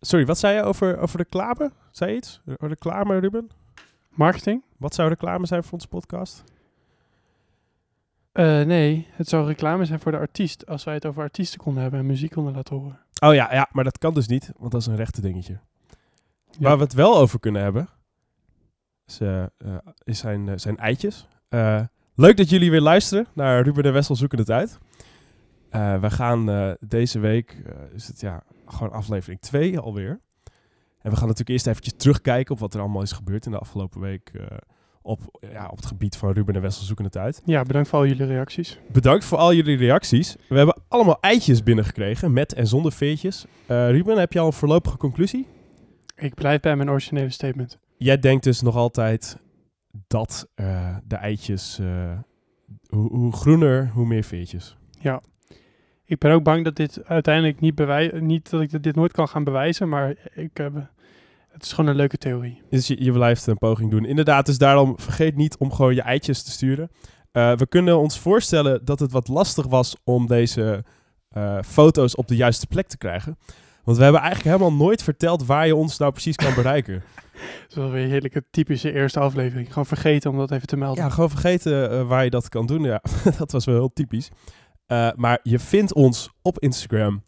sorry, wat zei je over, over reclame? Zei je iets? Over reclame, Ruben? Marketing? Wat zou reclame zijn voor onze podcast? Eh, nee, het zou reclame zijn voor de artiest als wij het over artiesten konden hebben en muziek konden laten horen. Oh ja, ja, maar dat kan dus niet, want dat is een rechte dingetje. Ja. Waar we het wel over kunnen hebben, is, eh, eh, is zijn, zijn eitjes. Leuk dat jullie weer luisteren naar Ruben en Wessel zoeken het uit. Eh, we gaan eh, deze week, eh, is het ja, gewoon aflevering 2 alweer. En we gaan natuurlijk eerst eventjes terugkijken op wat er allemaal is gebeurd in de afgelopen week op, ja, op het gebied van Ruben en Wessel zoeken het uit. Ja, bedankt voor al jullie reacties. Bedankt voor al jullie reacties. We hebben allemaal eitjes binnengekregen, met en zonder veertjes. Ruben, heb je al een voorlopige conclusie? Ik blijf bij mijn originele statement. Jij denkt dus nog altijd dat de eitjes, hoe, hoe groener, hoe meer veertjes. Ik ben ook bang dat dit uiteindelijk niet bewijst, niet dat ik dit nooit kan gaan bewijzen, maar ik heb, het is gewoon een leuke theorie. Dus je, je blijft een poging doen. Inderdaad, dus daarom vergeet niet om gewoon je eitjes te sturen. Eh, we kunnen ons voorstellen dat het wat lastig was om deze eh, foto's op de juiste plek te krijgen. Want we hebben eigenlijk helemaal nooit verteld waar je ons nou precies kan bereiken. Het is wel weer een typische eerste aflevering. Gewoon vergeten om dat even te melden. Ja, gewoon vergeten eh, waar je dat kan doen. Ja, dat was wel heel typisch. Eh, maar je vindt ons op Instagram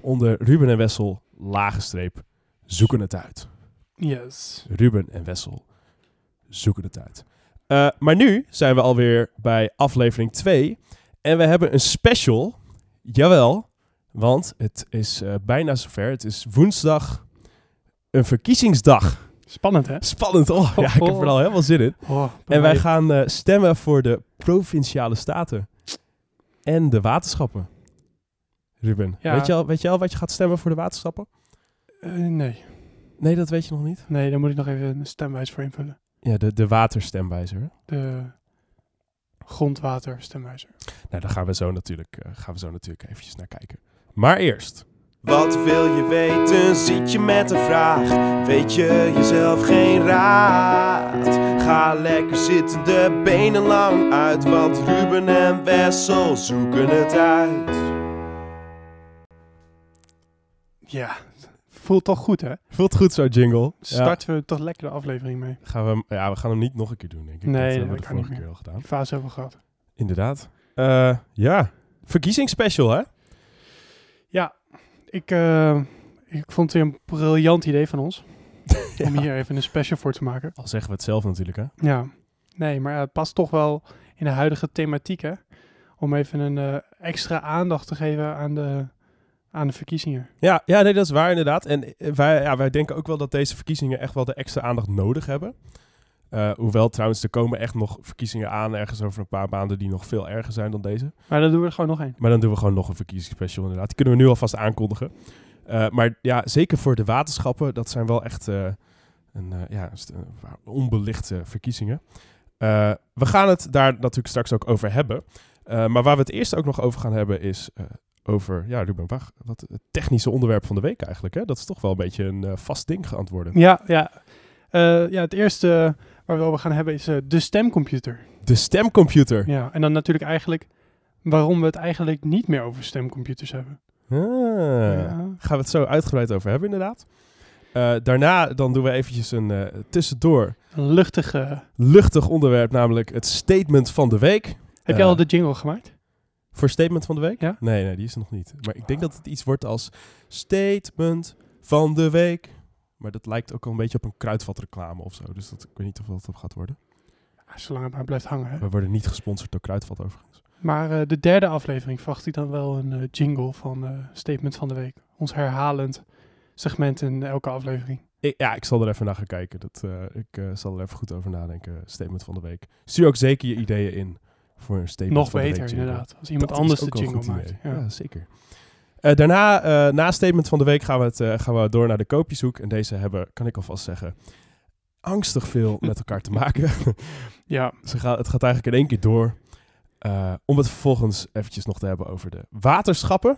onder Ruben en Wessel, lagenstreep, zoeken het uit. Yes. Ruben en Wessel zoeken het uit. Eh, maar nu zijn we alweer bij aflevering 2. En we hebben een special. Jawel, want het is eh, bijna zover. Het is woensdag, een verkiezingsdag. Spannend, hè? Spannend, oh. Ja, ik heb er al helemaal zin in. Oh, En wij gaan stemmen voor de provinciale staten. En de waterschappen. Ruben, Ja. weet, je al, weet je al wat je gaat stemmen voor de waterschappen? Eh, nee. Nee, dat weet je nog niet. Nee, daar moet ik nog even een stemwijs voor invullen. Ja, de, de waterstemwijzer. De grondwater stemwijzer. Nou, daar gaan we zo natuurlijk, eh, gaan we zo natuurlijk eventjes naar kijken. Maar eerst. Wat wil je weten? Zit je met een vraag? Weet je jezelf geen raad? Ga lekker zitten, de benen lang uit, want Ruben en Wessel zoeken het uit. Ja, voelt toch goed, hè? Voelt goed zo, jingle. Starten we toch lekker de aflevering mee. Ja, gaan we, hem- ja, we gaan hem niet nog een keer doen, denk ik. Nee, dat dat hebben we de vorige keer al gedaan. Die fase hebben we gehad. Inderdaad. Eh, ja, verkiezingsspecial, hè? Ja, ik, eh, ik vond het weer een briljant idee van ons. Om hier even een special voor te maken. Al zeggen we het zelf natuurlijk, hè? Ja, nee, maar het past toch wel in de huidige thematiek, hè? Om even een eh, extra aandacht te geven aan de, aan de verkiezingen. Ja, ja nee, dat is waar inderdaad. En eh, wij, ja, wij denken ook wel dat deze verkiezingen echt wel de extra aandacht nodig hebben. Eh, hoewel trouwens, er komen echt nog verkiezingen aan ergens over een paar maanden die nog veel erger zijn dan deze. Maar dan doen we er gewoon nog één. Maar dan doen we gewoon nog een verkiezingsspecial inderdaad. Die kunnen we nu alvast aankondigen. Eh, maar ja, zeker voor de waterschappen, dat zijn wel echt eh, een, ja, onbelichte verkiezingen. We gaan het daar natuurlijk straks ook over hebben. Maar waar we het eerst ook nog over gaan hebben is over, ja Ruben, wacht, wat het technische onderwerp van de week eigenlijk. Hè? Dat is toch wel een beetje een vast ding geantwoorden. Ja, ja. Ja, het eerste waar we over gaan hebben is eh, de stemcomputer. De stemcomputer. Ja, en dan natuurlijk eigenlijk waarom we het eigenlijk niet meer over stemcomputers hebben. Ah, Ja. Gaan we het zo uitgebreid over hebben inderdaad. Eh, daarna dan doen we eventjes een eh, tussendoor Een luchtige... luchtig onderwerp, namelijk het statement van de week. Heb Eh, al de jingle gemaakt? Voor statement van de week? Ja? Nee, nee, die is er nog niet. Maar ik denk dat het iets wordt als statement van de week. Maar dat lijkt ook al een beetje op een kruidvatreclame of zo. Dus dat, ik weet niet of dat op gaat worden. Ja, zolang het maar blijft hangen. Hè? We worden niet gesponsord door Kruidvat overigens. Maar eh, de derde aflevering verwacht ik dan wel een eh, jingle van eh, Statement van de Week. Ons herhalend segment in elke aflevering. Ik, ja, ik zal er even naar gaan kijken. Dat, ik zal er even goed over nadenken. Statement van de week. Stuur ook zeker je ideeën in voor een statement Nog van de beter week jingle. inderdaad. Als iemand Dat anders de jingle maakt. Ja, zeker. Eh, daarna, eh, na statement van de week, gaan we, het, eh, gaan we door naar de koopjeshoek. En deze hebben, kan ik alvast zeggen, angstig veel met elkaar te maken. ja, Ze gaan, het gaat eigenlijk in één keer door. Om het vervolgens eventjes nog te hebben over de waterschappen.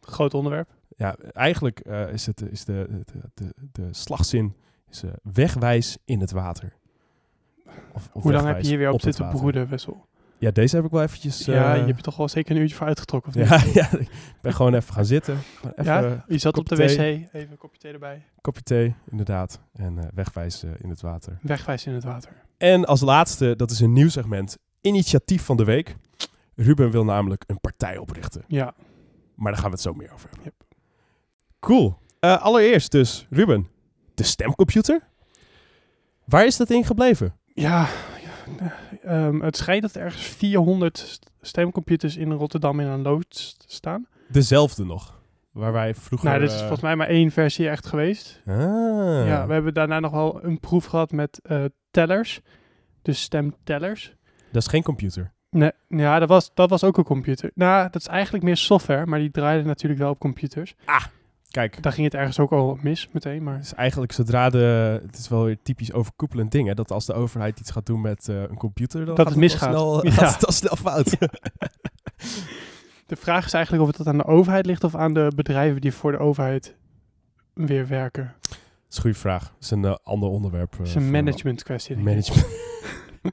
groot onderwerp. Ja, eigenlijk is, het, is de, de, de, de slagzin is, wegwijs in het water. Of, of Hoe lang heb je hier weer op, het zitten broeden, Wessel? Ja, deze heb ik wel eventjes... ja, eh, je hebt er toch wel zeker een uurtje voor uitgetrokken. Of niet? ja, ja, ik ben gewoon even gaan zitten. Even Ja? je zat op de wc, even een kopje thee erbij. kopje thee, inderdaad. En eh, wegwijzen in het water. Wegwijzen in het water. En als laatste, dat is een nieuw segment. Initiatief van de week. Ruben wil namelijk een partij oprichten. Ja, Maar daar gaan we het zo meer over hebben. Yep. Cool. Eh, allereerst dus, Ruben. De stemcomputer? Waar is dat in gebleven? ja, ehm, het schijnt dat er ergens 400 st- stemcomputers in Rotterdam in een loods staan. Dezelfde nog. Waar wij vroeger... nou, dit is eh, volgens mij maar één versie echt geweest. Ah. Ja, we hebben daarna nog wel een proef gehad met eh, tellers. Dus stemtellers. Dat is geen computer. Nee, ja, dat was, dat was ook een computer. Nou, dat is eigenlijk meer software, maar die draaide natuurlijk wel op computers. Kijk, Daar ging het ergens ook al mis meteen, maar... het is eigenlijk zodra de... Het is wel weer typisch overkoepelend ding, hè? Dat als de overheid iets gaat doen met eh, een computer... Dan Dat het misgaat. Snel, Ja. het al snel fout. De vraag is eigenlijk of het dat aan de overheid ligt of aan de bedrijven die voor de overheid weer werken. Dat is een goede vraag. Dat is een eh, ander onderwerp. eh, Het is een management kwestie. Management. een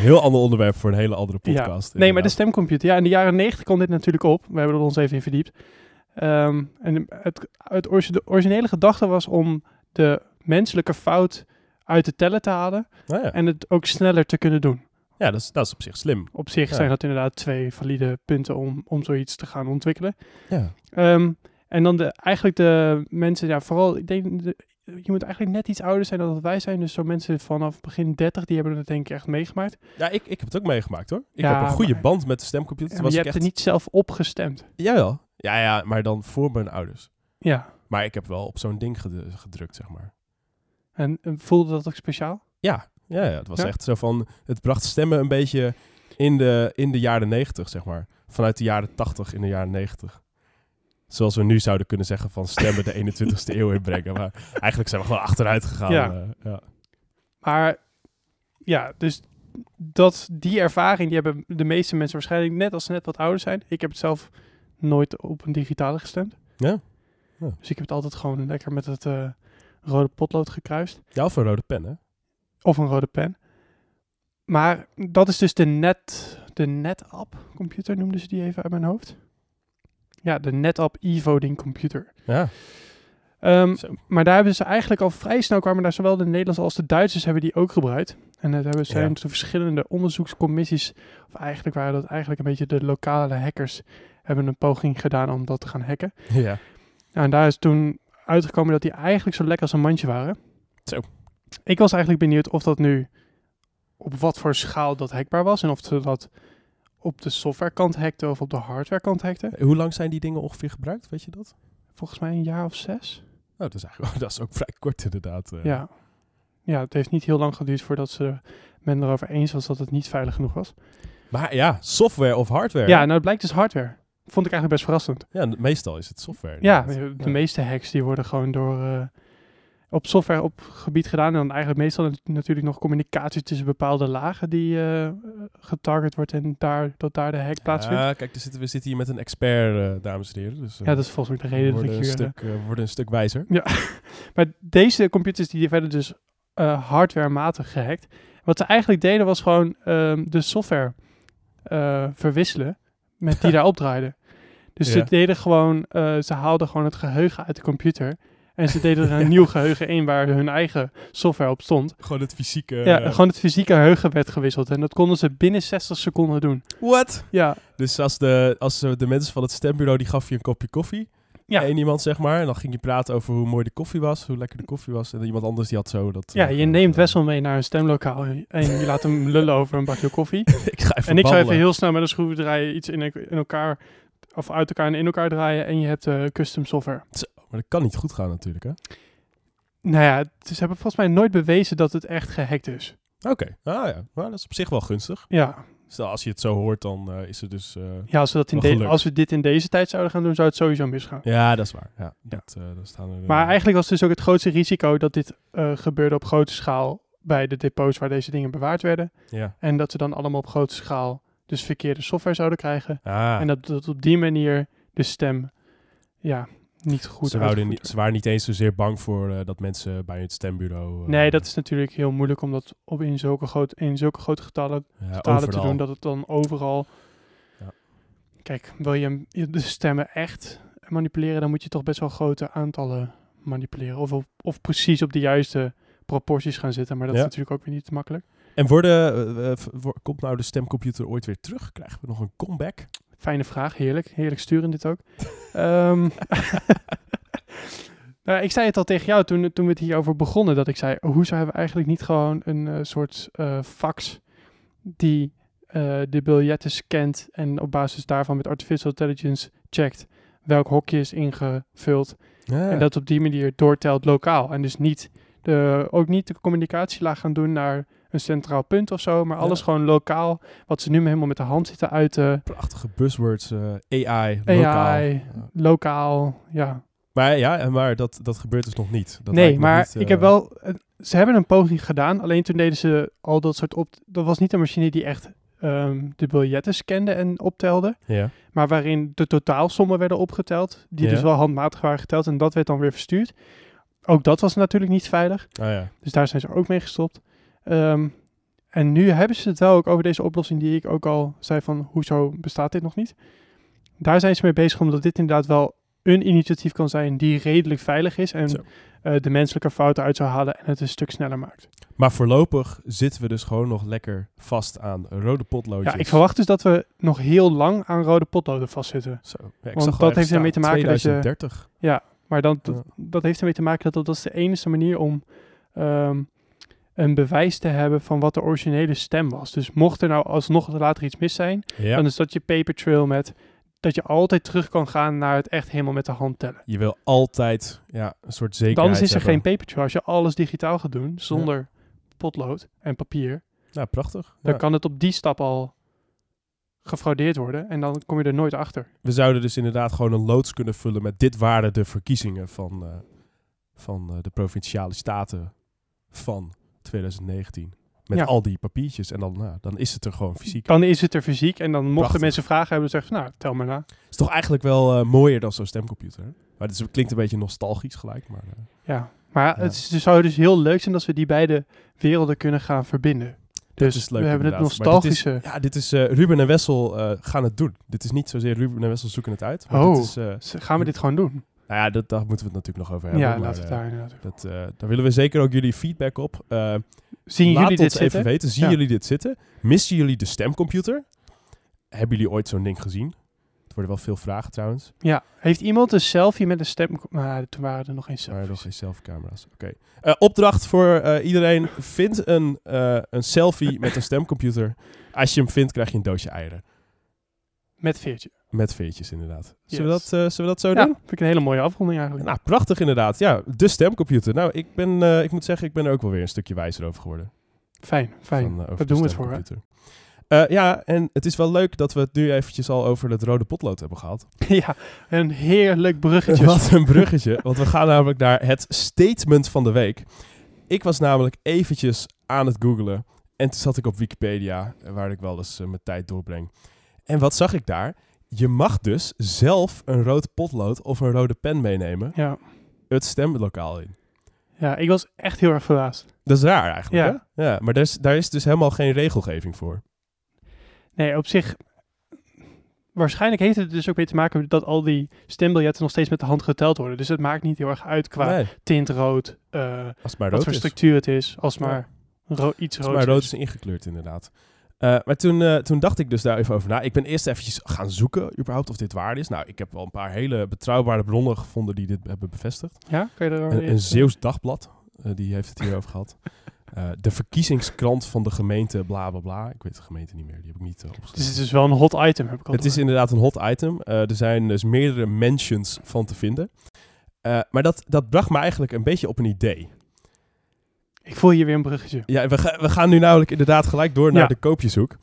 heel ander onderwerp voor een hele andere podcast. Nee, maar de stemcomputer. Ja, in de jaren 90 kwam dit natuurlijk op. We hebben er ons even in verdiept. Ehm, en het, het de originele gedachte was om de menselijke fout uit de tellen te halen Nou ja. en het ook sneller te kunnen doen. ja, dat is, dat is op zich slim. Op zich Ja. zijn dat inderdaad twee valide punten om, om zoiets te gaan ontwikkelen. Ja. Ehm, en dan de, eigenlijk de mensen, ja, vooral, ik denk, de, je moet eigenlijk net iets ouder zijn dan dat wij zijn. Dus zo mensen vanaf begin 30, die hebben het denk ik echt meegemaakt. Ja, ik, ik heb het ook meegemaakt hoor. Ik Ja, heb een goede maar- band met de stemcomputer. Ja, was je hebt echt... er niet zelf op gestemd. Jawel. Ja, ja, maar dan voor mijn ouders. Ja. Maar ik heb wel op zo'n ding ged- gedrukt, zeg maar. En, en voelde dat ook speciaal? Ja, ja, ja het was Ja? echt zo van... Het bracht stemmen een beetje in de, in de jaren negentig, zeg maar. Vanuit de jaren tachtig in de jaren negentig. Zoals we nu zouden kunnen zeggen van stemmen de 21ste eeuw inbrengen. Maar eigenlijk zijn we gewoon achteruit gegaan. Ja. eh, ja. Maar ja, dus dat, die ervaring, die hebben de meeste mensen waarschijnlijk net als ze net wat ouder zijn. Ik heb het zelf nooit op een digitale gestemd. Ja? Ja. Dus ik heb het altijd gewoon lekker met het eh, rode potlood gekruist. Ja, of een rode pen, hè? Of een rode pen. Maar dat is dus de net, de NetApp computer, noemden ze die even uit mijn hoofd. Ja, de NetApp e-voting computer. Ja. Ehm, maar daar hebben ze eigenlijk al vrij snel kwamen daar zowel de Nederlandse als de Duitsers hebben die ook gebruikt. En dat hebben zijn Ja. de verschillende onderzoekscommissies, of eigenlijk waren dat eigenlijk een beetje de lokale hackers, hebben een poging gedaan om dat te gaan hacken. ja. Nou, en daar is toen uitgekomen dat die eigenlijk zo lekker als een mandje waren. Zo. Ik was eigenlijk benieuwd of dat nu op wat voor schaal dat hackbaar was en of ze dat op de softwarekant hackten of op de hardwarekant hackten. Hoe lang zijn die dingen ongeveer gebruikt? Weet je dat? Volgens mij een jaar of zes. Oh, dat is, eigenlijk, dat is ook vrij kort inderdaad. eh. Ja. ja, het heeft niet heel lang geduurd voordat ze men erover eens was dat het niet veilig genoeg was. Maar ja, software of hardware. Ja, nou het blijkt dus hardware. Vond ik eigenlijk best verrassend. Ja, meestal is het software. Ja, de Ja. meeste hacks die worden gewoon door eh, op software op gebied gedaan. En dan eigenlijk meestal nat- natuurlijk nog communicatie tussen bepaalde lagen die eh, getarget wordt en daar, dat daar de hack plaatsvindt. Ja, kijk, zitten, we zitten hier met een expert, eh, dames en heren. Dus, Ja, dat is volgens mij de reden dat worden ik een, hier... stuk, we worden een stuk wijzer. Maar deze computers die werden dus hardwarematig gehackt. Wat ze eigenlijk deden was gewoon ehm, de software verwisselen met die daarop draaide. Dus Ja. ze deden gewoon, eh, ze haalden gewoon het geheugen uit de computer. En ze deden er een nieuw geheugen in waar hun eigen software op stond. Gewoon het fysieke... ja, eh, gewoon het fysieke geheugen werd gewisseld. En dat konden ze binnen 60 seconden doen. What? Ja, Dus als, de, als de mensen van het stembureau, die gaf je een kopje koffie. Ja. Eén iemand, zeg maar. En dan ging je praten over hoe mooi de koffie was, hoe lekker de koffie was. En dan iemand anders die had zo dat... ja eh, je neemt eh, Wessel mee naar een stemlokaal en je laat hem lullen over een bakje koffie. ik ga even En ik zou even heel snel met een schroevendraaier iets in, in elkaar, of uit elkaar en in elkaar draaien en je hebt eh, custom software. Maar dat kan niet goed gaan natuurlijk, hè? Nou ja, ze hebben volgens mij nooit bewezen dat het echt gehackt is. Oké. Ah ja, nou, dat is op zich wel gunstig. Ja, Stel, als je het zo hoort, dan eh, is het dus... eh, ja als, we dat in de- als we dit in deze tijd zouden gaan doen, zou het sowieso misgaan. Ja, dat is waar. Ja, dat, eh, daar staan Maar eigenlijk was dus ook het grootste risico dat dit gebeurde op grote schaal bij de depots waar deze dingen bewaard werden. Ja. En dat ze dan allemaal op grote schaal dus verkeerde software zouden krijgen. Ah, En dat, dat op die manier de stem ja, niet goed ze, niet, ze waren niet eens zozeer bang voor eh, dat mensen bij het stembureau... eh, Nee, dat is natuurlijk heel moeilijk om dat op in zulke, groot, in zulke grote getallen, ja, getalen te doen, dat het dan overal... Ja. Kijk, wil je de stemmen echt manipuleren, dan moet je toch best wel grote aantallen manipuleren. Of, op- of precies op de juiste proporties gaan zitten, maar dat Ja. is natuurlijk ook weer niet makkelijk. En worden, wo- komt nou de stemcomputer ooit weer terug? Krijgen we nog een comeback? Fijne vraag, heerlijk. Heerlijk sturen dit ook. Ehm, nou, ik zei het al tegen jou toen, toen we het hierover begonnen, dat ik zei, hoezo hebben we eigenlijk niet gewoon een eh, soort eh, fax die eh, de biljetten scant en op basis daarvan met artificial intelligence checkt welk hokje is ingevuld Ja. en dat op die manier doortelt lokaal. En dus niet de, ook niet de communicatielaag gaan doen naar een centraal punt of zo, maar Ja. alles gewoon lokaal, wat ze nu helemaal met de hand zitten uit te Prachtige buzzwords, eh, AI, lokaal. AI, Ja. lokaal, ja. Maar ja, maar dat, dat gebeurt dus nog niet. Dat nee, maar niet, ik eh, heb wel... eh, Ze hebben een poging gedaan, alleen toen deden ze al dat soort op... Dat was niet een machine die echt ehm, de biljetten scande en optelde, Ja. maar waarin de totaalsommen werden opgeteld, die Ja. dus wel handmatig waren geteld en dat werd dan weer verstuurd. Ook dat was natuurlijk niet veilig, Oh ja. dus daar zijn ze ook mee gestopt. Ehm, en nu hebben ze het wel ook over deze oplossing die ik ook al zei van, hoezo bestaat dit nog niet? Daar zijn ze mee bezig omdat dit inderdaad wel een initiatief kan zijn die redelijk veilig is en eh, de menselijke fouten uit zou halen en het een stuk sneller maakt. Maar voorlopig zitten we dus gewoon nog lekker vast aan rode potloodjes. Ja, ik verwacht dus dat we nog heel lang aan rode potloden vastzitten. Zo. Ja, ik Want zag dat heeft ermee te maken dat je- 2030. Maar dan, dat, Ja. dat heeft ermee te maken dat dat, dat is de enige manier om ehm, een bewijs te hebben van wat de originele stem was. Dus mocht er nou alsnog later iets mis zijn, Ja. dan is dat je paper trail met dat je altijd terug kan gaan naar het echt helemaal met de hand tellen. Je wil altijd ja, een soort zekerheid anders is er hebben. geen paper trail. Als je alles digitaal gaat doen, zonder potlood en papier, Nou, prachtig. dan Ja. kan het op die stap al gefraudeerd worden en dan kom je er nooit achter. We zouden dus inderdaad gewoon een loods kunnen vullen met dit waren de verkiezingen van, eh, van eh, de provinciale staten van 2019. Met Ja. al die papiertjes. En dan, nou, dan is het er gewoon fysiek. Dan is het er fysiek en dan mochten Prachtig. mensen vragen hebben, dan zeggen ze, nou, tel maar na. is toch eigenlijk wel eh, mooier dan zo'n stemcomputer. hè? Maar het is- klinkt een beetje nostalgisch gelijk. Maar, eh, Ja, maar Ja. het, het zou dus heel leuk zijn als we die beide werelden kunnen gaan verbinden. Dus is leuk we hebben het dit is- nostalgische... ja, dit is eh, Ruben en Wessel gaan het doen. Dit is niet zozeer Ruben en Wessel zoeken het uit. Maar Oh. dit is, Gaan we dit gewoon doen? Nou ja, dat, daar moeten we het natuurlijk nog over hebben. ja, maar, laten we het daar inderdaad. dat, eh, daar willen we zeker ook jullie feedback op. Eh, Zien Laat jullie dit even zitten? weten. Zien Ja. jullie dit zitten? Missen jullie de stemcomputer? Hebben jullie ooit zo'n ding gezien? Het worden wel veel vragen trouwens. Ja. Heeft iemand een selfie met een stem... Nou, toen waren er nog geen Er waren nog selfies. geen selfie-camera's. Oké. Eh, opdracht voor iedereen. Vind een, een selfie met een stemcomputer. Als je hem vindt, krijg je een doosje eieren. Met veertje. Met veertjes inderdaad. Zullen, we dat, zullen we dat zo Ja, doen? vind ik een hele mooie afronding eigenlijk. Nou, prachtig inderdaad. Ja, de stemcomputer. Nou, ik, ben, eh, ik moet zeggen, ik ben er ook wel weer een stukje wijzer over geworden. fijn, fijn. eh, Daar doen we het voor, ja, en het is wel leuk dat we het nu eventjes al over het rode potlood hebben gehad. ja, een heerlijk bruggetje. Wat een bruggetje, want we gaan namelijk naar het statement van de week. Ik was namelijk eventjes aan het googlen en toen zat ik op Wikipedia, waar ik wel eens mijn tijd doorbreng. En wat zag ik daar? Je mag dus zelf een rood potlood of een rode pen meenemen Ja. het stemlokaal in. ja, ik was echt heel erg verbaasd. Dat is raar eigenlijk, Ja. hè? Ja, maar daar is, daar is dus helemaal geen regelgeving voor. Nee, op zich. Waarschijnlijk heeft het dus ook mee te maken dat al die stembiljetten nog steeds met de hand geteld worden. Dus het maakt niet heel erg uit qua Nee, tint rood, eh, als het maar wat voor is. structuur het is, als Ja. maar ro- iets rood maar rood is ingekleurd, inderdaad. Eh, maar toen, eh, toen dacht ik dus daar even over na. Ik ben eerst eventjes gaan zoeken, überhaupt, of dit waar is. Nou, ik heb wel een paar hele betrouwbare bronnen gevonden die dit hebben bevestigd. Ja, kan je er Een, een eh, Zeeuws dagblad, die heeft het hierover gehad. Eh, de verkiezingskrant van de gemeente, bla bla bla. Ik weet de gemeente niet meer, die heb ik niet uh, Dus het opgeschreven. is dus wel een hot item, heb ik al Het is inderdaad een hot item. Er zijn dus meerdere mentions van te vinden. Maar dat, dat bracht me eigenlijk een beetje op een idee. Ik voel hier weer een bruggetje. Ja, we, ga- we gaan nu namelijk inderdaad gelijk door naar Ja. de koopjeshoek.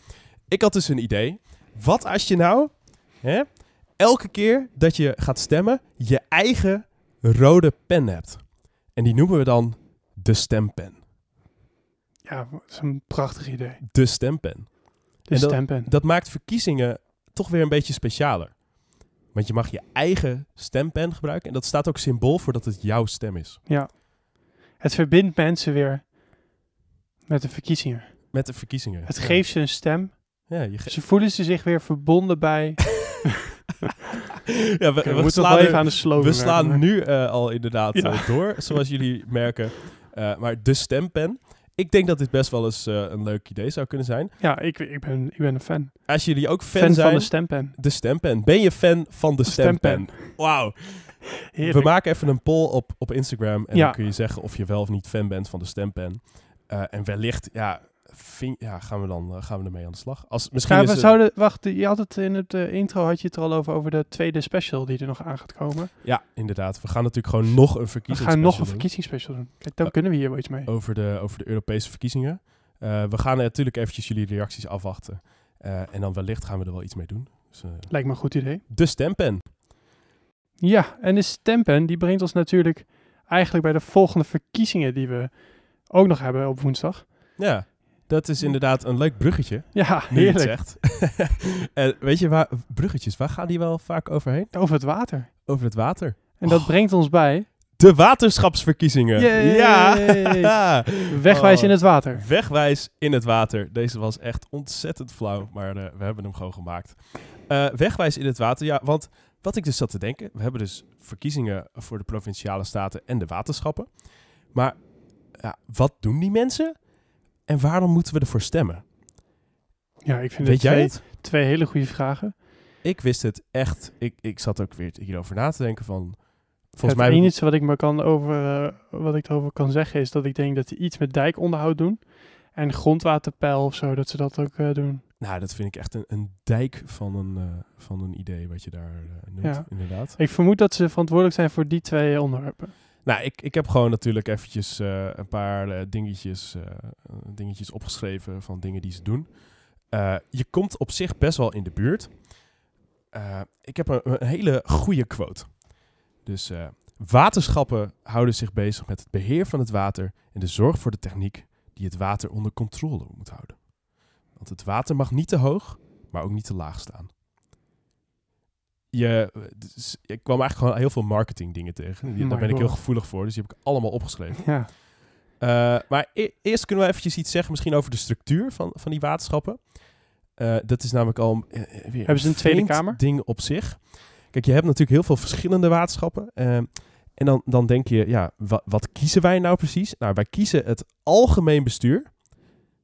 Ik had dus een idee. Wat als je nou hè, elke keer dat je gaat stemmen je eigen rode pen hebt? En die noemen we dan de stempen. Ja, dat is een prachtig idee. De stempen. De En dat- stempen. Dat maakt verkiezingen toch weer een beetje specialer. Want je mag je eigen stempen gebruiken. En dat staat ook symbool voor dat het jouw stem is. Ja. Het verbindt mensen weer met de verkiezingen. Met de verkiezingen. Het Ja. geeft ze een stem. Ja, je ge- Ze voelen ze zich weer verbonden bij... ja, we, slaan, er- even aan de slogan we slaan maar- nu eh, al inderdaad Ja. eh, door, zoals jullie merken. Eh, maar de stempen. Ik denk dat dit best wel eens een leuk idee zou kunnen zijn. Ja, ik, ik, ben, ik ben een fan. Als jullie ook fan, Fan, zijn, van de stempen. de stempen. Ben je fan van de stempen. stempen? Wauw. We maken even een poll op, op Instagram. En Ja. dan kun je zeggen of je wel of niet fan bent van de stempen. Eh, en wellicht, ja, vind- ja gaan, we dan, eh, gaan we ermee aan de slag. Als, misschien Ja, we zouden, wacht, je had het in het eh, intro had je het er al over, over de tweede special die er nog aan gaat komen. Ja, inderdaad. We gaan natuurlijk gewoon nog een We verkiezing gaan nog een verkiezingsspecial doen. Kijk, dan kunnen we hier wel iets mee. over de, over de Europese verkiezingen. We gaan natuurlijk eventjes jullie reacties afwachten. En dan wellicht gaan we er wel iets mee doen. Dus, Lijkt me een goed idee. de stempen. Ja, en de stempen die brengt ons natuurlijk eigenlijk bij de volgende verkiezingen die we ook nog hebben op woensdag. Ja, dat is inderdaad een leuk bruggetje. Ja, heerlijk. zegt. en weet je waar, bruggetjes, waar gaan die wel vaak overheen? Over het water. Over het water. En dat Oh. brengt ons bij De waterschapsverkiezingen. Yay! Ja. Wegwijs Oh. in het water. Wegwijs in het water. Deze was echt ontzettend flauw, maar eh, we hebben hem gewoon gemaakt. Eh, wegwijs in het water, ja, want wat ik dus zat te denken, we hebben dus verkiezingen voor de provinciale staten en de waterschappen. Maar ja, wat doen die mensen en waarom moeten we ervoor stemmen? Ja, ik vind Weet het jij twee, het? twee hele goede vragen. Ik wist het echt. Ik, ik zat ook weer hierover na te denken van... het Volgens mij... enige wat ik me kan over, eh, wat ik erover kan zeggen is dat ik denk dat die iets met dijkonderhoud doen. En grondwaterpeil of zo, dat ze dat ook eh, doen. Nou, dat vind ik echt een, een dijk van een, eh, van een idee wat je daar eh, noemt, Ja. inderdaad. Ik vermoed dat ze verantwoordelijk zijn voor die twee onderwerpen. Nou, ik, ik heb gewoon natuurlijk eventjes een paar dingetjes, dingetjes opgeschreven van dingen die ze doen. Je komt op zich best wel in de buurt. Ik heb een, een hele goede quote. Dus waterschappen houden zich bezig met het beheer van het water en de zorg voor de techniek die het water onder controle moet houden. Want het water mag niet te hoog, maar ook niet te laag staan. Je, dus ik kwam eigenlijk gewoon heel veel marketing dingen tegen. Die- My daar ben ik heel gevoelig voor, dus die heb ik allemaal opgeschreven. Ja, Eh, maar e- eerst kunnen we eventjes iets zeggen misschien over de structuur van, van die waterschappen. Eh, dat is namelijk al eh, weer Hebben ze een Tweede Kamer? ding op zich. Kijk, je hebt natuurlijk heel veel verschillende waterschappen. En dan, dan denk je, ja, wa- wat kiezen wij nou precies? Nou, wij kiezen het algemeen bestuur.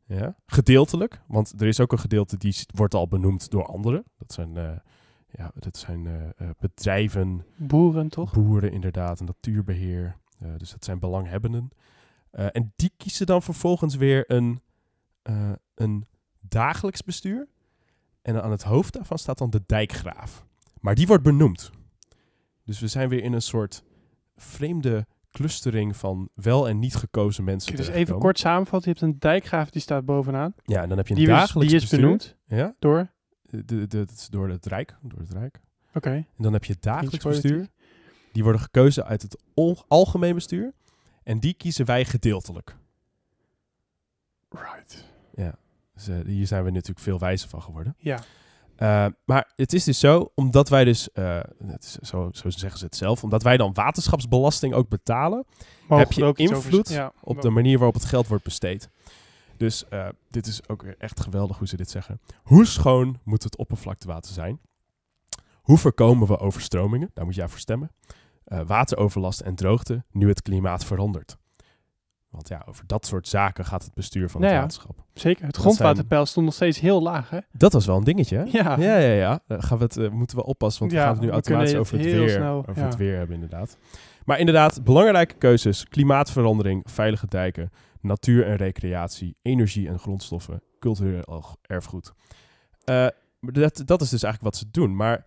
Ja, gedeeltelijk. Want er is ook een gedeelte die wordt al benoemd door anderen. Dat zijn, eh, ja, dat zijn eh, eh, bedrijven, boeren toch? boeren inderdaad, en natuurbeheer. Eh, dus dat zijn belanghebbenden. En die kiezen dan vervolgens weer een, een dagelijks bestuur. En aan het hoofd daarvan staat dan de dijkgraaf. Maar die wordt benoemd. Dus we zijn weer in een soort vreemde clustering van wel en niet gekozen mensen. Dus even kort samenvatten. Je hebt een dijkgraaf die staat bovenaan. Ja, en dan heb je een Die is, dagelijks die is bestuur. benoemd Ja, door... de, de, is door het Rijk. Door het Rijk. Oké. En dan heb je het dagelijks bestuur. Die worden gekozen uit het algemeen bestuur. En die kiezen wij gedeeltelijk. Right. Dus eh, hier zijn we natuurlijk veel wijzer van geworden. Ja. Eh, maar het is dus zo, omdat wij dus, eh, het is zo, zo zeggen ze het zelf, omdat wij dan waterschapsbelasting ook betalen Mogen Heb je ook invloed ja, op de manier waarop het geld wordt besteed. Dus eh, dit is ook echt geweldig hoe ze dit zeggen. Hoe schoon moet het oppervlaktewater zijn? Hoe voorkomen we overstromingen? Daar moet jij voor stemmen. Wateroverlast en droogte, nu het klimaat verandert. Want ja, over dat soort zaken gaat het bestuur van Nou het ja. waterschap. Zeker. Het grondwaterpeil stond nog steeds heel laag, hè? Dat was wel een dingetje, hè? Ja. Ja, ja, ja. Eh, gaan we het, eh, moeten we oppassen, want Ja, we gaan het nu automatisch over het weer, snel, over het weer hebben, inderdaad. Maar inderdaad, belangrijke keuzes. Klimaatverandering, veilige dijken, natuur en recreatie, energie en grondstoffen, cultureel erfgoed. Eh, dat, dat is dus eigenlijk wat ze doen. Maar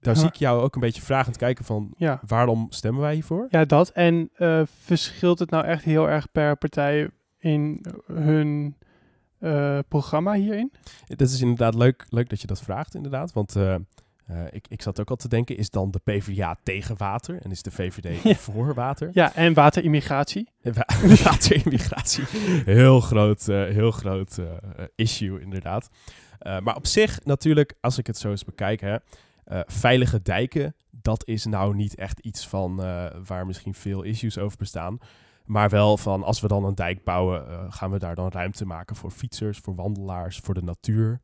daar zie ik jou ook een beetje vragend kijken van, Ja. waarom stemmen wij hiervoor? Ja, dat. En eh, verschilt het nou echt heel erg per partij in hun eh, programma hierin? Dat is inderdaad leuk, leuk dat je dat vraagt, inderdaad. Want eh, ik, ik zat ook al te denken, is dan de PvdA tegen water en is de VVD Ja. voor water? Ja, en waterimmigratie. Wa- Waterimmigratie. Heel groot, heel groot issue, inderdaad. Maar op zich, natuurlijk, als ik het zo eens bekijk, hè, Eh, veilige dijken, dat is nou niet echt iets van eh, waar misschien veel issues over bestaan. Maar wel van als we dan een dijk bouwen, eh, gaan we daar dan ruimte maken voor fietsers, voor wandelaars, voor de natuur.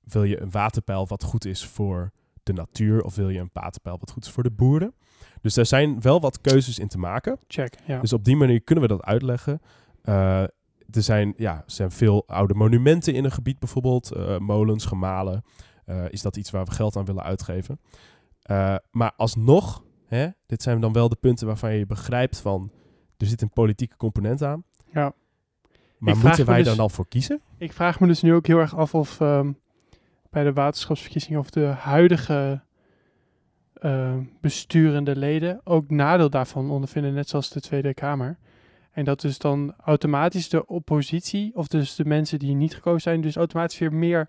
Wil je een waterpeil wat goed is voor de natuur of wil je een waterpeil wat goed is voor de boeren? Dus daar zijn wel wat keuzes in te maken. Check, ja. Dus op die manier kunnen we dat uitleggen. Er, zijn, ja, er zijn veel oude monumenten in een gebied bijvoorbeeld. molens, gemalen. Eh, is dat iets waar we geld aan willen uitgeven? Eh, maar alsnog, hè, dit zijn dan wel de punten waarvan je begrijpt van... er zit een politieke component aan. ja. Maar moeten wij dus- dan voor kiezen? Ik vraag me dus nu ook heel erg af of ehm, bij de waterschapsverkiezingen of de huidige ehm, besturende leden ook nadeel daarvan ondervinden, net zoals de Tweede Kamer. En dat dus dan automatisch de oppositie, of dus de mensen die niet gekozen zijn, dus automatisch weer meer...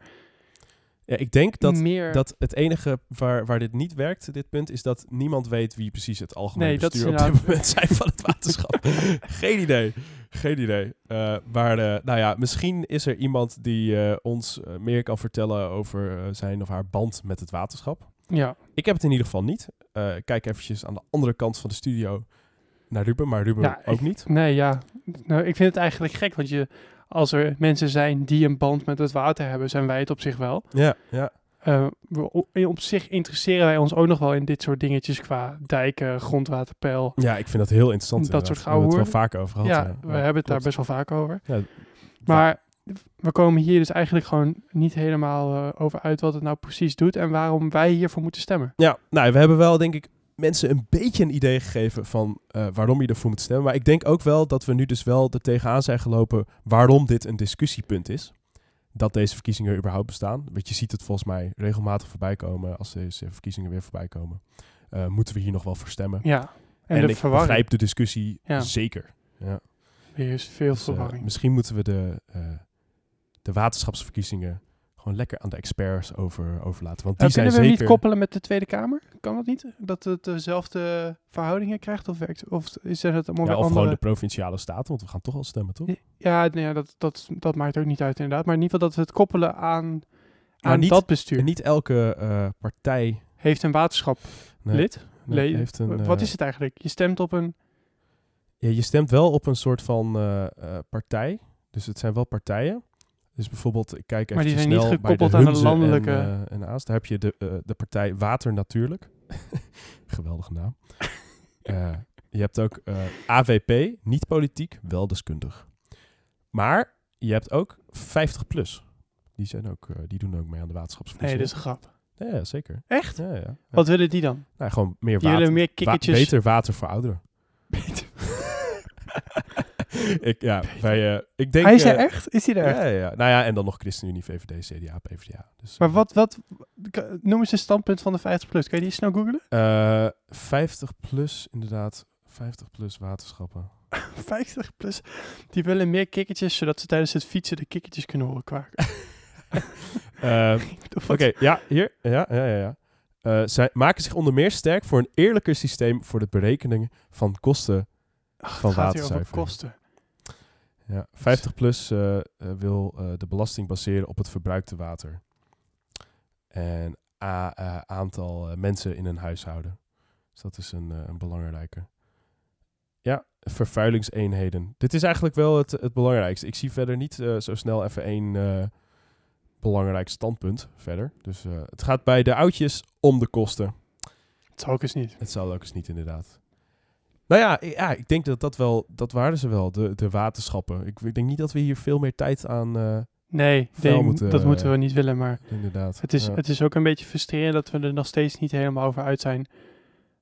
Ja, ik denk dat, meer dat het enige waar, waar dit niet werkt, dit punt, is dat niemand weet wie precies het algemeen Nee, bestuur op dit moment zijn van het waterschap. Geen idee. Geen idee. Eh, maar eh, nou ja, misschien is er iemand die eh, ons meer kan vertellen over zijn of haar band met het waterschap. ja, Ik heb het in ieder geval niet. Kijk eventjes aan de andere kant van de studio naar Ruben, maar Ruben ook ik- niet. nee, ja. Nou, ik vind het eigenlijk gek, want je, als er mensen zijn die een band met het water hebben, zijn wij het op zich wel. Ja, ja. Eh, we- op, zich interesseren wij ons ook nog wel in dit soort dingetjes qua dijken, grondwaterpeil. ja, ik vind dat heel interessant. Dat soort inderdaad. We hebben het gouden wel vaker over gehad. ja, ja. we hebben het daar best wel vaak over. Ja, Maar we komen hier dus eigenlijk gewoon niet helemaal eh, over uit wat het nou precies doet en waarom wij hiervoor moeten stemmen. Ja, nou, we hebben wel denk ik mensen een beetje een idee gegeven van eh, waarom je ervoor moet stemmen. Maar ik denk ook wel dat we nu dus wel er tegenaan zijn gelopen waarom dit een discussiepunt is. Dat deze verkiezingen überhaupt bestaan. Want je ziet het volgens mij regelmatig voorbij komen als deze verkiezingen weer voorbij komen. Eh, moeten we hier nog wel voor stemmen? Ja, en, En, de ik verwarring. begrijp de discussie Ja. zeker. Ja. Er is veel Dus, eh, verwarring. misschien moeten we de, de waterschapsverkiezingen gewoon lekker aan de experts over, overlaten. Want die Eh, zijn kunnen we zeker... niet koppelen met de Tweede Kamer? Kan dat niet? Dat het dezelfde verhoudingen krijgt of werkt? Of is het allemaal ja, of andere... gewoon de provinciale staten, want we gaan toch al stemmen, toch? Ja, nee, ja dat, dat, dat maakt ook niet uit inderdaad. Maar in ieder geval dat we het koppelen aan, aan niet- dat bestuur. En niet elke eh, partij Heeft een waterschap nee, lid? nee, Le- heeft een... Wat eh, is het eigenlijk? Je stemt op een... ja, je stemt wel op een soort van eh, partij. Dus het zijn wel partijen. Dus bijvoorbeeld, ik kijk even zijn niet snel bij de gekoppeld aan Hunze landelijke- En, eh, en Aas. Daar heb je de, eh, de partij Water Natuurlijk. Geweldige naam. Eh, je hebt ook AVP, niet politiek, wel deskundig. Maar je hebt ook 50 plus. Die, zijn ook, die doen ook mee aan de Nee, waterschapsverkiezingen. dat is een grap. Ja, zeker. Echt? Ja, ja, ja. Wat willen die dan? Nou, gewoon meer Die water. willen meer Wa- beter water voor ouderen. Beter. ik, ja, wij, eh, ik denk... Hij is er eh, echt? Is hij er echt? Ja, ja, ja. Nou ja, en dan nog ChristenUnie, VVD, CDA, PvdA. Dus, Maar eh, wat, wat, noem eens een standpunt van de 50 plus. Kan je die snel googlen? eh, 50 plus, inderdaad. 50 plus waterschappen. 50 plus. Die willen meer kikkertjes, zodat ze tijdens het fietsen de kikkertjes kunnen horen kwaken. Eh, Of Oké, ja, hier. Ja, ja, ja. ja. Eh, zij maken zich onder meer sterk voor een eerlijker systeem voor de berekening van kosten. Ach, van het gaat hier over waterzuivering. kosten. Ja, 50 plus eh, eh, wil eh, de belasting baseren op het verbruikte water. En a- aantal mensen in een huishouden. Dus dat is een, een belangrijke. Ja, vervuilingseenheden. Dit is eigenlijk wel het, het belangrijkste. Ik zie verder niet zo snel even één belangrijk standpunt verder. Dus het gaat bij de oudjes om de kosten. Het zou ook eens niet. Het zal ook eens niet, inderdaad. Nou ja, ja, ik denk dat dat wel, dat waren ze wel, de, de waterschappen. Ik, ik denk niet dat we hier veel meer tijd aan, eh, Nee, Vuil denk- moeten, dat eh, moeten we niet willen. Maar inderdaad. het is, Ja. het is ook een beetje frustrerend dat we er nog steeds niet helemaal over uit zijn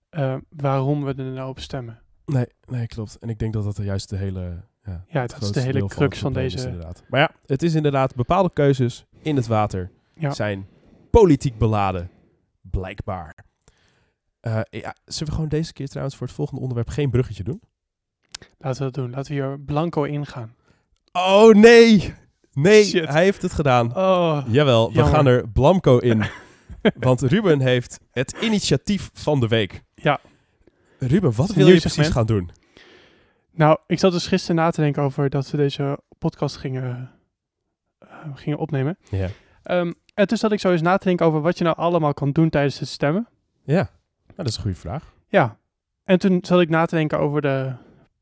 eh, waarom we er nou op stemmen. Nee, nee, klopt. En ik denk dat dat juist de hele... Ja, Ja, het dat is de hele crux van is, deze- inderdaad. Maar ja, het is inderdaad bepaalde keuzes in het water Ja. zijn politiek beladen. Blijkbaar. Eh, ja, zullen we gewoon deze keer trouwens voor het volgende onderwerp geen bruggetje doen? Laten we dat doen. Laten we hier blanco ingaan. Oh nee! Nee, Shit. hij heeft het gedaan. Oh, Jawel, we gaan er blanco in. Want Ruben heeft het initiatief van de week. Ja. Ruben, wat wil je precies segment. gaan doen? Nou, ik zat dus gisteren na te denken over dat we deze podcast gingen, eh, gingen opnemen. Ja. Ehm, En toen zat ik zo eens na te denken over wat je nou allemaal kan doen tijdens het stemmen. Ja, dat is een goede vraag. Ja. En toen zat ik na te denken over de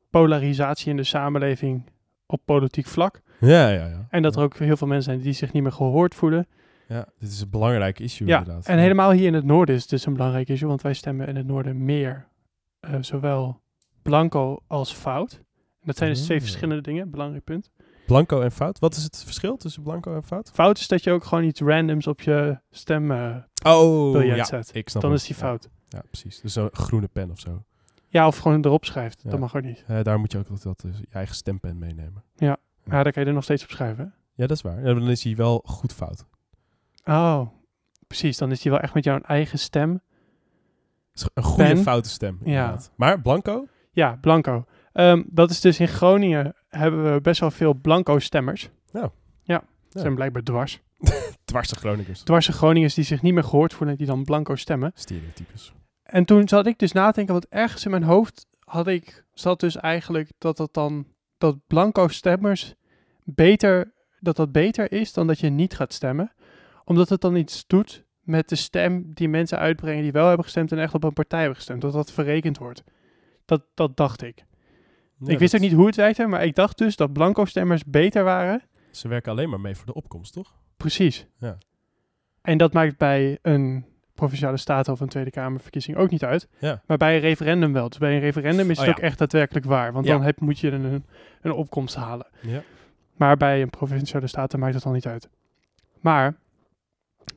polarisatie in de samenleving op politiek vlak. Ja, ja, ja. En dat er ook heel veel mensen zijn die zich niet meer gehoord voelen. Ja, dit is een belangrijk issue Ja, inderdaad. en helemaal hier in het noorden is het dus een belangrijk issue, want wij stemmen in het noorden meer eh, zowel blanco als fout. En dat zijn dus twee Ah. verschillende dingen, belangrijk punt. Blanco en fout. Wat is het verschil tussen blanco en fout? Fout is dat je ook gewoon iets randoms op je stem eh, Oh, ja, zet. ik snap Dan is die fout. Ja, precies. Dus een groene pen of zo. Ja, of gewoon erop schrijft. Ja. Dat mag ook niet. Eh, daar moet je ook dat, je eigen stempen meenemen. Ja, daar kan je er nog steeds op schrijven. hè? Ja, dat is waar. Ja, dan is hij wel goed fout. Oh, precies. Dan is die wel echt met jouw eigen stem. Een goede Pen. foute stem. Ja. inderdaad. Maar blanco? Ja, blanco. Ehm, dat is dus in Groningen hebben we best wel veel blanco stemmers. Ja. Ja, Ja. zijn blijkbaar dwars. Dwarse Groningers. Dwarse Groningers die zich niet meer gehoord voelen, die dan blanco stemmen. Stereotypes. En toen zat ik dus na te denken, want ergens in mijn hoofd had ik, zat dus eigenlijk dat dat dan, dat blanco stemmers beter, dat dat beter is dan dat je niet gaat stemmen. Omdat het dan iets doet met de stem die mensen uitbrengen die wel hebben gestemd en echt op een partij hebben gestemd. Dat dat verrekend wordt. Dat, dat dacht ik. Ja, ik wist dat- ook niet hoe het werkte, maar ik dacht dus dat blanco stemmers beter waren. Ze werken alleen maar mee voor de opkomst, toch? Precies. Ja. En dat maakt bij een provinciale staten of een Tweede Kamerverkiezing ook niet uit. Ja. Maar bij een referendum wel. Dus bij een referendum is Oh het ja. ook echt daadwerkelijk waar. Want dan heb, moet je een, een opkomst halen. Ja. Maar bij een provinciale staten maakt het dan niet uit. Maar,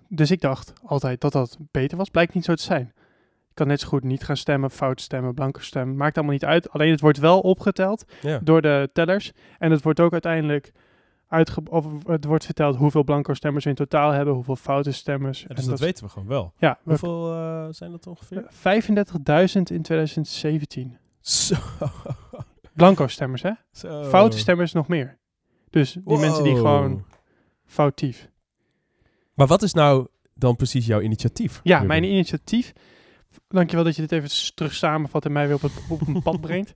dus ik dacht altijd dat dat beter was. Blijkt niet zo te zijn. Kan net zo goed niet gaan stemmen, fout stemmen, blanco stemmen. Maakt allemaal niet uit. Alleen het wordt wel opgeteld Ja. door de tellers. En het wordt ook uiteindelijk uitge of het wordt verteld hoeveel blanco stemmers we in totaal hebben, hoeveel foute stemmers. Ja, dus En dat weten we gewoon wel. Ja, we- Hoeveel eh, zijn dat ongeveer? 35.000 in 2017. Zo. Blanco stemmers, hè? Zo. Foute stemmers nog meer. Dus die mensen die gewoon foutief. Maar wat is nou dan precies jouw initiatief? Ja, Ruben? mijn initiatief. Dankjewel dat je dit even terug samenvat en mij weer op, het, op een pad brengt.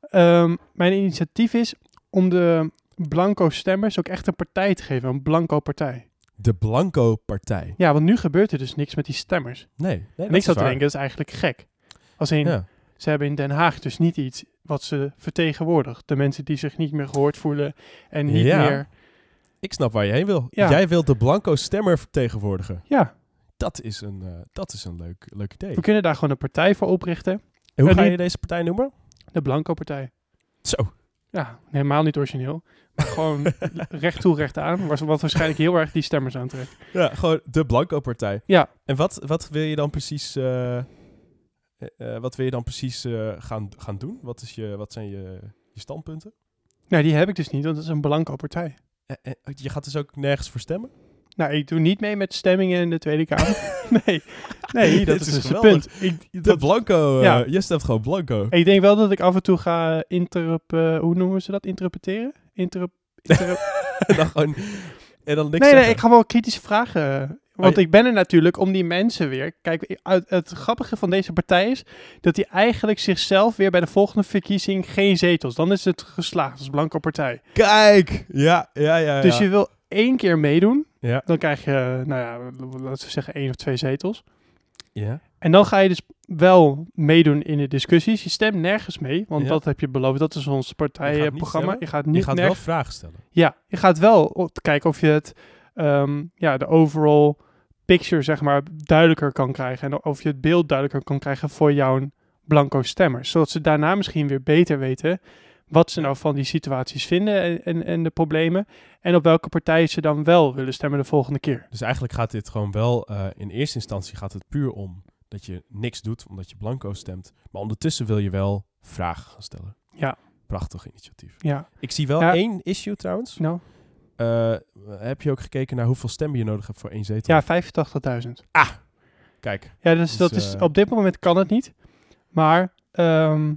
Ehm, mijn initiatief is om de blanco stemmers ook echt een partij te geven. Een blanco partij. De Blanco Partij. Ja, want nu gebeurt er dus niks met die stemmers. Nee, nee en ik zat te denken, dat is eigenlijk gek. Als in, Ja. ze hebben in Den Haag dus niet iets wat ze vertegenwoordigt. De mensen die zich niet meer gehoord voelen en niet Ja. meer... Ik snap waar je heen wil. Ja. Jij wilt de Blanco stemmer vertegenwoordigen. Ja, Dat is een, eh, dat is een leuk, leuk idee. we kunnen daar gewoon een partij voor oprichten. En hoe En ga je deze partij noemen? De Blanco Partij. Zo. Ja, helemaal niet origineel. Maar gewoon recht toe, recht aan. was- Wat waarschijnlijk heel erg die stemmers aantrekt. Ja, gewoon de Blanco Partij. Ja, En wat, wat wil je dan precies, eh, eh, eh, wat wil je dan precies gaan, gaan doen? Wat, is je, wat zijn je, je standpunten? nou die heb ik dus niet, want het is een Blanco Partij. Je gaat dus ook nergens voor stemmen? Nou, ik doe niet mee met stemmingen in de Tweede Kamer. nee, nee, dat is, is dus het geweldig. punt. Ik, De dat- Blanco, eh, Ja. je stemt gewoon Blanco. ik denk wel dat ik af en toe ga interrup... eh, hoe noemen ze dat? Interpreteren? Interrup... interrup en dan gewoon, en dan niks nee, nee, ik ga wel kritische vragen. Want je- ik ben er natuurlijk om die mensen weer. Kijk, het grappige van deze partij is dat hij eigenlijk zichzelf weer bij de volgende verkiezing geen zetels. Dan is het geslaagd als blanco partij. Kijk! Ja, ja, ja. Dus ja. je wil één keer meedoen. Ja. Dan krijg je, nou ja, laten we zeggen één of twee zetels. ja. En dan ga je dus wel meedoen in de discussies. Je stemt nergens mee, want Ja. dat heb je beloofd. Dat is ons partijprogramma. Je gaat niet Je gaat wel vragen stellen. Ja, je gaat wel kijken of je het, ehm, ja, de overall picture, zeg maar, duidelijker kan krijgen. En of je het beeld duidelijker kan krijgen voor jouw blanco stemmers. Zodat ze daarna misschien weer beter weten wat ze nou van die situaties vinden en, en, en de problemen. En op welke partij ze dan wel willen stemmen de volgende keer. Dus eigenlijk gaat dit gewoon wel, eh, in eerste instantie gaat het puur om dat je niks doet omdat je Blanco stemt. Maar ondertussen wil je wel vragen gaan stellen. Ja. Prachtig initiatief. Ja, Ik zie wel Ja. één issue trouwens. nou, Eh, heb je ook gekeken naar hoeveel stemmen je nodig hebt voor één zetel? ja, 85.000. Kijk, Ja, dus Dus, dat is, eh, op dit moment kan het niet. Maar ehm,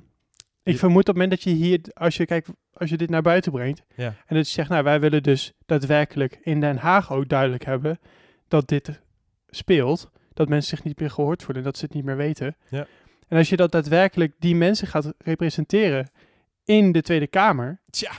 ik vermoed op het moment dat je hier, als je kijkt, als je dit naar buiten brengt. Ja. En dat je zegt, nou, wij willen dus daadwerkelijk in Den Haag ook duidelijk hebben dat dit speelt. Dat mensen zich niet meer gehoord voelen, dat ze het niet meer weten. Ja. En als je dat daadwerkelijk die mensen gaat representeren in de Tweede Kamer. Tja.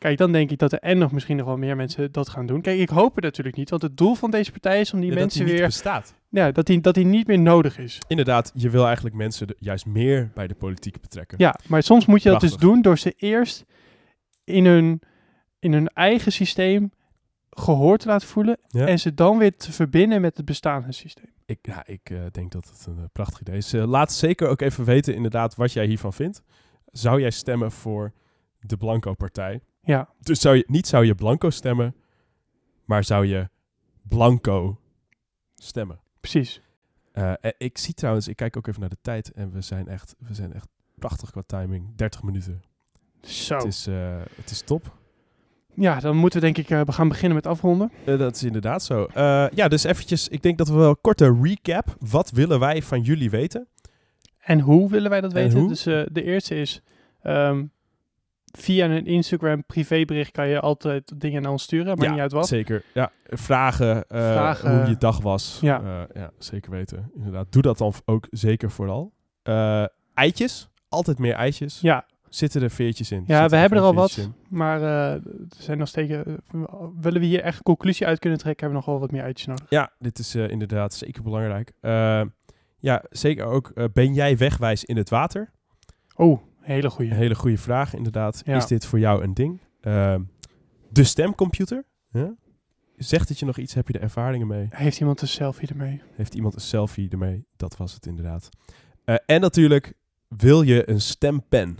Kijk, dan denk ik dat er en nog misschien nog wel meer mensen dat gaan doen. Kijk, ik hoop het natuurlijk niet, want het doel van deze partij is om die Ja, dat mensen die niet weer, bestaat. ja, dat die, dat die niet meer nodig is. Inderdaad, je wil eigenlijk mensen de- juist meer bij de politiek betrekken. Ja, maar soms moet je dat dus doen door ze eerst in hun, in hun eigen systeem gehoord te laten voelen Ja. en ze dan weer te verbinden met het bestaande systeem. Ik, ja, ik eh, denk dat het een eh, prachtig idee is. Eh, laat zeker ook even weten inderdaad wat jij hiervan vindt. Zou jij stemmen voor de Blanco-partij? Ja, Dus zou je, niet zou je Blanco stemmen, maar zou je Blanco stemmen. precies. Eh, ik zie trouwens, ik kijk ook even naar de tijd en we zijn echt, we zijn echt prachtig qua timing. 30 minuten. Zo. Het, is, eh, het is top. Ja, dan moeten we denk ik eh, gaan beginnen met afronden. Dat is inderdaad zo. Ja, dus eventjes, ik denk dat we wel een korte recap. Wat willen wij van jullie weten? En hoe willen wij dat En weten? hoe? Dus de eerste is ehm, via een Instagram privébericht kan je altijd dingen naar ons sturen, maar ja, niet uit wat. Zeker. Ja, vragen, eh, Vragen. hoe je dag was. Ja. Eh, ja, zeker weten. Inderdaad, doe dat dan ook zeker vooral. Eh, eitjes, altijd meer eitjes. Ja, Zitten er veertjes in? Ja, Zitten we hebben er al wat. in? maar er zijn nog steeds. willen we hier echt een conclusie uit kunnen trekken, hebben we nog wel wat meer uitjes nodig. Ja, dit is inderdaad zeker belangrijk. Ja, zeker ook. ben jij wegwijs in het water? Oh, hele goede. Hele goede vraag, inderdaad. Ja. Is dit voor jou een ding? Eh, de stemcomputer? Zegt het je nog iets? Heb je er ervaringen mee? Heeft iemand een selfie ermee? Heeft iemand een selfie ermee? Dat was het inderdaad. Eh, en natuurlijk, wil je een stempen?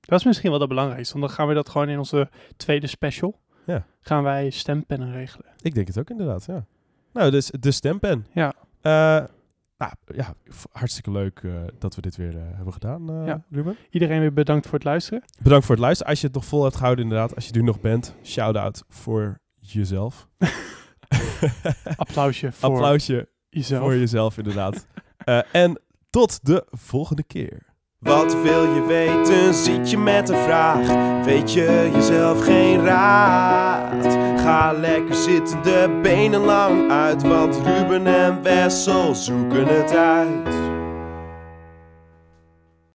Dat is misschien wel het belangrijkste, want dan gaan we dat gewoon in onze tweede special. Ja. Gaan wij stempennen regelen. Ik denk het ook inderdaad, ja. Nou, dus de stempen. Ja. Eh, nou, ja, hartstikke leuk eh, dat we dit weer eh, hebben gedaan, eh, Ja. Ruben. Iedereen weer bedankt voor het luisteren. Bedankt voor het luisteren. Als je het nog vol hebt gehouden, inderdaad. Als je er nog bent, shout-out voor jezelf. Applausje voor Applausje jezelf. voor jezelf, inderdaad. En tot de volgende keer. Wat wil je weten? Zit je met een vraag? Weet je jezelf geen raad? Ga lekker zitten, de benen lang uit, want Ruben en Wessel zoeken het uit.